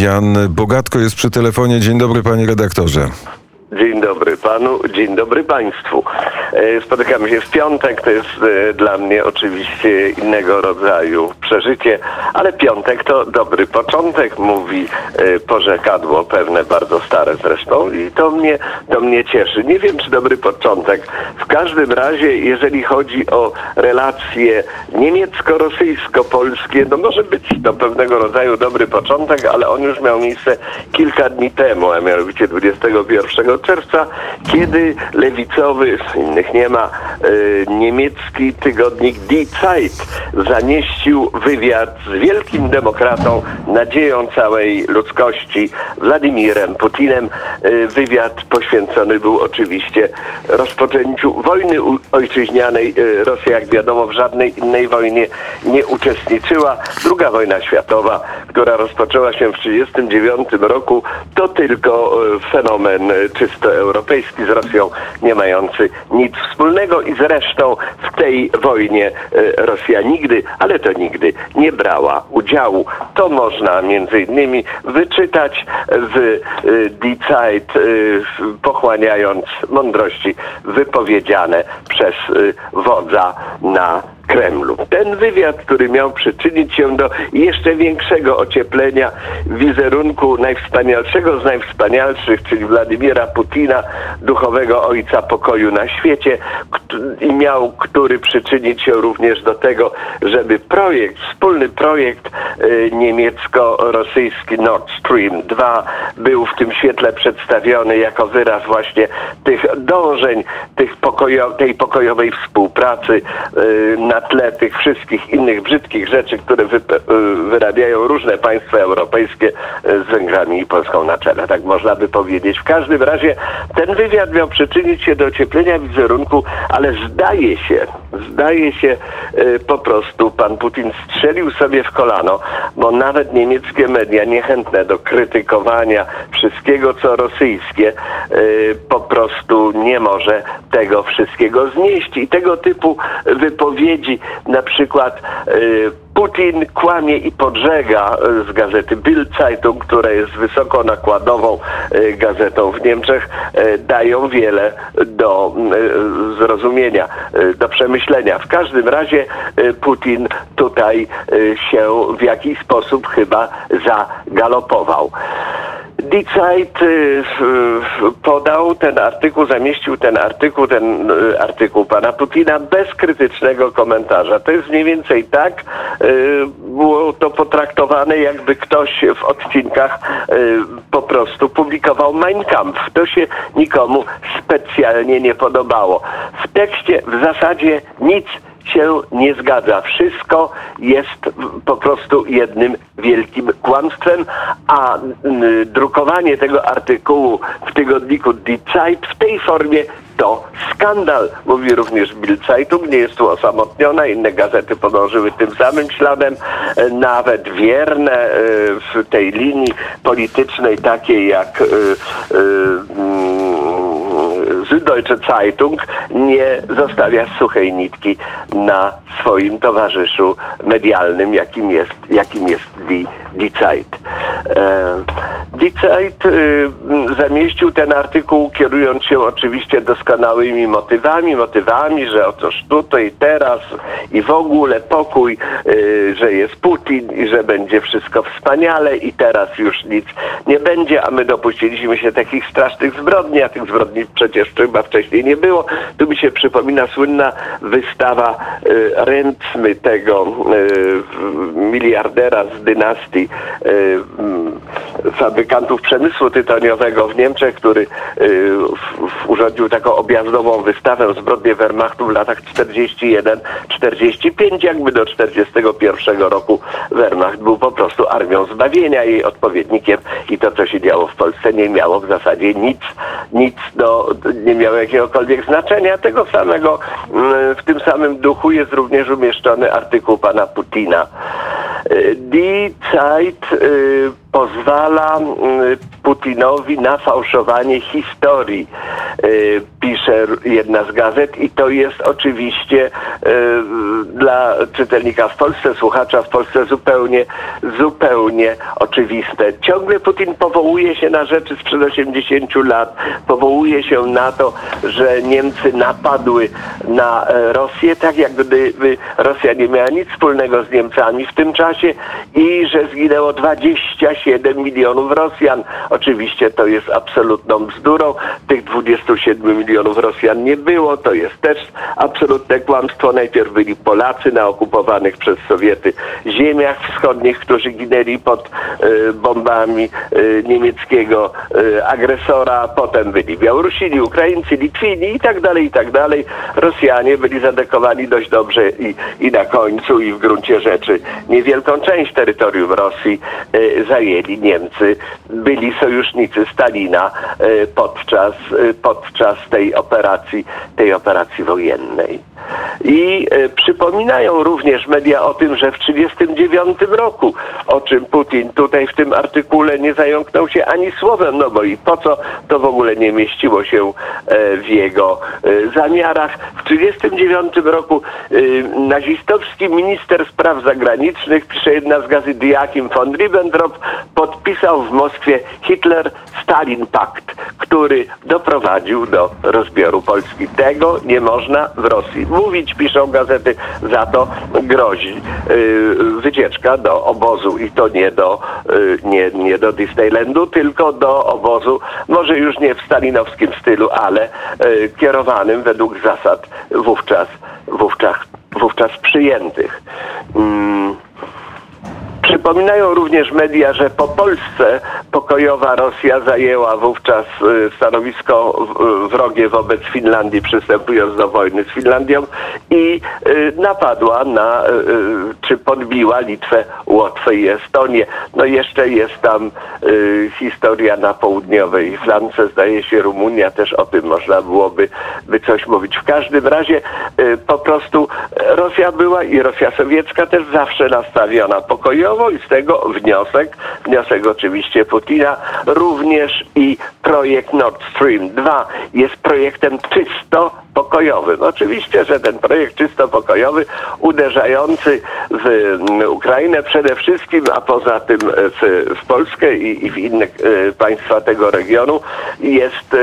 Jan Bogatko jest przy telefonie. Dzień dobry, panie redaktorze. Panu, dzień dobry państwu. E, Spotykamy się w piątek, to jest e, dla mnie oczywiście innego rodzaju przeżycie, ale piątek to dobry początek, mówi e, porzekadło, pewne bardzo stare zresztą i to mnie, to mnie cieszy. Nie wiem, czy dobry początek. W każdym razie, jeżeli chodzi o relacje niemiecko-rosyjsko-polskie, no może być to pewnego rodzaju dobry początek, ale on już miał miejsce kilka dni temu, a mianowicie 21 czerwca, kiedy lewicowy, innych nie ma, e, niemiecki tygodnik Die Zeit zamieścił wywiad z wielkim demokratą, nadzieją całej ludzkości, Władimirem Putinem. E, wywiad poświęcony był oczywiście rozpoczęciu wojny ojczyźnianej. E, Rosja, jak wiadomo, w żadnej innej wojnie nie uczestniczyła. Druga wojna światowa, która rozpoczęła się w 1939 roku, tylko e, fenomen e, czysto europejski z Rosją, nie mający nic wspólnego i zresztą w tej wojnie e, Rosja nigdy, ale to nigdy nie brała udziału. To można między innymi wyczytać e, Die Zeit, pochłaniając mądrości wypowiedziane przez wodza na Kremlu. Ten wywiad, który miał przyczynić się do jeszcze większego ocieplenia wizerunku najwspanialszego z najwspanialszych, czyli Władimira Putina, duchowego ojca pokoju na świecie, i miał, który przyczynić się również do tego, żeby projekt, wspólny projekt y, niemiecko-rosyjski Nord Stream 2 był w tym świetle przedstawiony jako wyraz właśnie tych dążeń, tych pokojo, tej pokojowej współpracy y, na tle tych wszystkich innych brzydkich rzeczy, które y, wyrabiają różne państwa europejskie y, z Węgrami i Polską na czele. Tak można by powiedzieć. W każdym razie ten wywiad miał przyczynić się do ocieplenia wizerunku, ale zdaje się, zdaje się y, po prostu pan Putin strzelił sobie w kolano, bo nawet niemieckie media niechętne do krytykowania wszystkiego, co rosyjskie, po prostu nie może tego wszystkiego znieść. I tego typu wypowiedzi, na przykład y, Putin kłamie i podżega y, z gazety Bild Zeitung, która jest wysoko nakładową y, gazetą w Niemczech, dają wiele do zrozumienia, do przemyślenia. W każdym razie Putin tutaj się w jakiś sposób chyba zagalopował. Die Zeit y, podał ten artykuł, zamieścił ten artykuł, ten y, artykuł pana Putina bez krytycznego komentarza. To jest mniej więcej tak, y, było to potraktowane jakby ktoś w odcinkach po prostu publikował Mein Kampf. To się nikomu specjalnie nie podobało. W tekście w zasadzie nic się nie zgadza. Wszystko jest po prostu jednym wielkim kłamstwem, a drukowanie tego artykułu w tygodniku Die Zeit w tej formie to skandal, mówi również Bild Zeitung, nie jest tu osamotniona, inne gazety podążyły tym samym śladem, e, nawet wierne e, w tej linii politycznej takiej jak e, Süddeutsche Zeitung nie zostawia suchej nitki na swoim towarzyszu medialnym, jakim jest, jakim jest Die, Die Zeit. E, Die Zeit y, zamieścił ten artykuł kierując się oczywiście doskonałymi motywami, motywami, że otóż tutaj, teraz i w ogóle pokój, y, że jest Putin i że będzie wszystko wspaniale i teraz już nic nie będzie, a my dopuściliśmy się takich strasznych zbrodni, a tych zbrodni przecież chyba wcześniej nie było. Tu mi się przypomina słynna wystawa y, Ręcmy tego miliardera z dynastii y, mm, fabrykantów przemysłu tytoniowego w Niemczech, który y, urządził taką objazdową wystawę zbrodnie Wehrmachtu w latach 41-45, jakby do 41 roku Wehrmacht był po prostu armią zbawienia, jej odpowiednikiem i to, co się działo w Polsce nie miało w zasadzie nic, nic do, nie miało jakiegokolwiek znaczenia. Tego samego, mm, w tym samym duchu jest również umieszczony artykuł pana Putina. Y, Die Zeit y, pozwala mm, Putinowi na fałszowanie historii, y, pisze jedna z gazet i to jest oczywiście y, dla czytelnika w Polsce, słuchacza w Polsce zupełnie, zupełnie oczywiste. Ciągle Putin powołuje się na rzeczy sprzed 80 lat, powołuje się na to, że Niemcy napadły na e, Rosję, tak jak gdyby Rosja nie miała nic wspólnego z Niemcami w tym czasie i że zginęło 27 milionów Rosjan. Oczywiście to jest absolutną bzdurą. Tych 27 milionów Rosjan nie było. To jest też absolutne kłamstwo. Najpierw byli Polacy na okupowanych przez Sowiety ziemiach wschodnich, którzy ginęli pod e, bombami e, niemieckiego e, agresora. Potem byli Białorusini, Ukraińcy, Litwini i tak dalej, i tak dalej. Rosjanie byli zadekowani dość dobrze i, i na końcu i w gruncie rzeczy niewielką część terytorium Rosji zajęli Niemcy. Byli sojusznicy Stalina podczas, podczas tej operacji, tej operacji wojennej. I e, przypominają również media o tym, że w 1939 roku, o czym Putin tutaj w tym artykule nie zająknął się ani słowem, no bo i po co to w ogóle nie mieściło się e, w jego e, zamiarach. W 1939 roku nazistowski minister spraw zagranicznych, pisze jedna z gazet Joachim von Ribbentrop, podpisał w Moskwie Hitler-Stalin pakt, który doprowadził do rozbioru Polski. Tego nie można w Rosji mówić, piszą gazety, za to grozi y, wycieczka do obozu i to nie do, y, nie, nie do Disneylandu, tylko do obozu, może już nie w stalinowskim stylu, ale y, kierowanym według zasad wówczas, wówczas, wówczas przyjętych. Mm. Przypominają również media, że po Polsce pokojowa Rosja zajęła wówczas y, stanowisko w- wrogie wobec Finlandii, przystępując do wojny z Finlandią i y, napadła na, y, y, czy podbiła Litwę, Łotwę i Estonię. No jeszcze jest tam y, historia na południowej flance, zdaje się Rumunia, też o tym można byłoby by coś mówić. W każdym razie y, po prostu Rosja była i Rosja sowiecka też zawsze nastawiona pokojowo i z tego wniosek, wniosek oczywiście Putina, również i projekt Nord Stream 2 jest projektem czysto pokojowym. Oczywiście, że ten projekt czysto pokojowy, uderzający w mm, Ukrainę przede wszystkim, a poza tym w, Polskę i, w inne e, państwa tego regionu, jest e,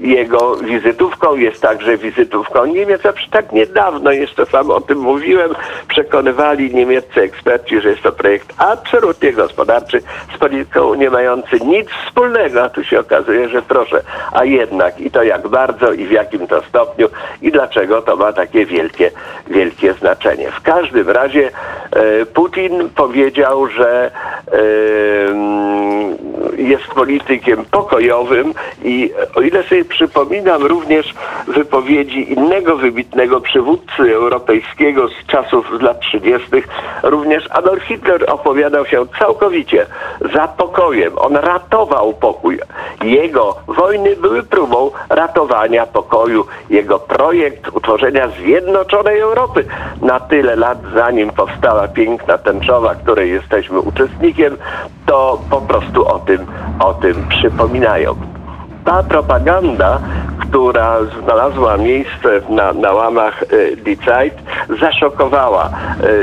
jego wizytówką, jest także wizytówką Niemiec, a tak niedawno, jeszcze sam o tym mówiłem, przekonywali niemieccy eksperci, że jest to projekt absolutnie gospodarczy, z polityką nie mający nic wspólnego, a tu się okazuje, że proszę, a jednak i to jak bardzo i w jakim to stopniu i dlaczego to ma takie wielkie, wielkie znaczenie. W każdym razie e, Putin powiedział, że e, jest politykiem pokojowym i o ile sobie przypominam również wypowiedzi innego wybitnego przywódcy europejskiego z czasów z lat 30., również Adolf Hitler opowiadał się całkowicie za pokojem. On ratował pokój. Jego wojny były próbą ratowania pokoju. Jego projekt utworzenia zjednoczonej Europy na tyle lat, zanim powstała piękna tęczowa, której jesteśmy uczestnikiem, to po prostu o tym, o tym przypominają. Ta propaganda, która znalazła miejsce na, na łamach Die Zeit, zaszokowała,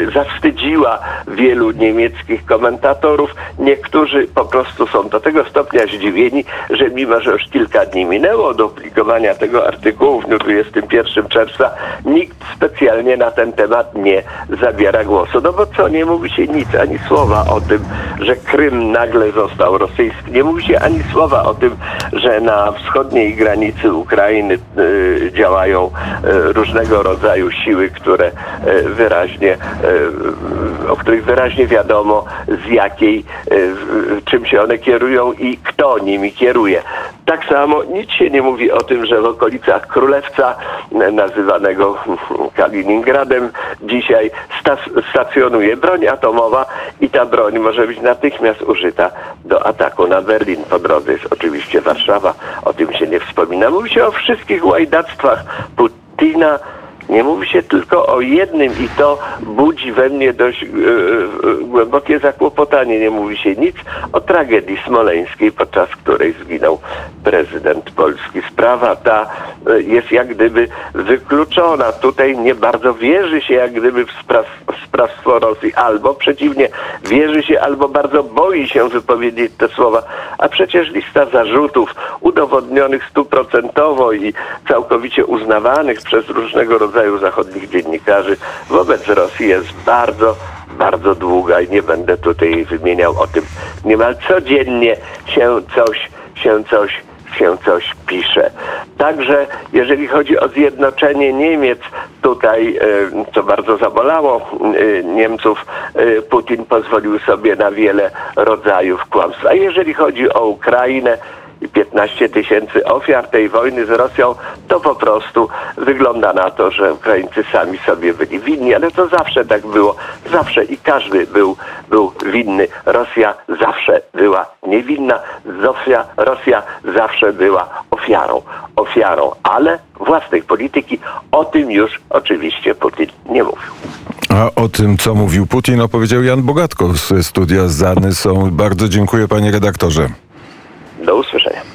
e, zawstydziła wielu niemieckich komentatorów. Niektórzy po prostu są do tego stopnia zdziwieni, że mimo, że już kilka dni minęło od opublikowania tego artykułu w dniu 21 czerwca, nikt specjalnie na ten temat nie zabiera głosu. No bo co, nie mówi się nic, ani słowa o tym, że Krym nagle został rosyjski. Nie mówi się ani słowa o tym, że na wschodniej granicy Ukrainy y, działają y, różnego rodzaju siły, które y, wyraźnie, o których wyraźnie wiadomo z jakiej, czym się one kierują i kto nimi kieruje. Tak samo nic się nie mówi o tym, że w okolicach Królewca, nazywanego Kaliningradem, dzisiaj stacjonuje broń atomowa i ta broń może być natychmiast użyta do ataku na Berlin. Po drodze jest oczywiście Warszawa, o tym się nie wspomina. Mówi się o wszystkich łajdactwach Putina Nie mówi się tylko o jednym i to budzi we mnie dość e, e, głębokie zakłopotanie. Nie mówi się nic o tragedii smoleńskiej, podczas której zginął prezydent Polski. Sprawa ta e, jest jak gdyby wykluczona. Tutaj nie bardzo wierzy się jak gdyby w, spraw, w sprawstwo Rosji. Albo przeciwnie, wierzy się albo bardzo boi się wypowiedzieć te słowa. A przecież lista zarzutów udowodnionych stuprocentowo i całkowicie uznawanych przez różnego rodzaju zachodnich dziennikarzy wobec Rosji jest bardzo, bardzo długa i nie będę tutaj wymieniał o tym. Niemal codziennie się coś, się coś się coś pisze. Także jeżeli chodzi o zjednoczenie Niemiec, tutaj, e, co bardzo zabolało e, Niemców, e, Putin pozwolił sobie na wiele rodzajów kłamstw. A jeżeli chodzi o Ukrainę, i 15 tysięcy ofiar tej wojny z Rosją, to po prostu wygląda na to, że Ukraińcy sami sobie byli winni, ale to zawsze tak było. Zawsze i każdy był, był winny. Rosja zawsze była niewinna. Rosja, Rosja zawsze była ofiarą. Ofiarą, ale własnej polityki. O tym już oczywiście Putin nie mówił. A o tym, co mówił Putin, opowiedział Jan Bogatko z studia Zany są. Bardzo dziękuję panie redaktorze. Do usłyszenia.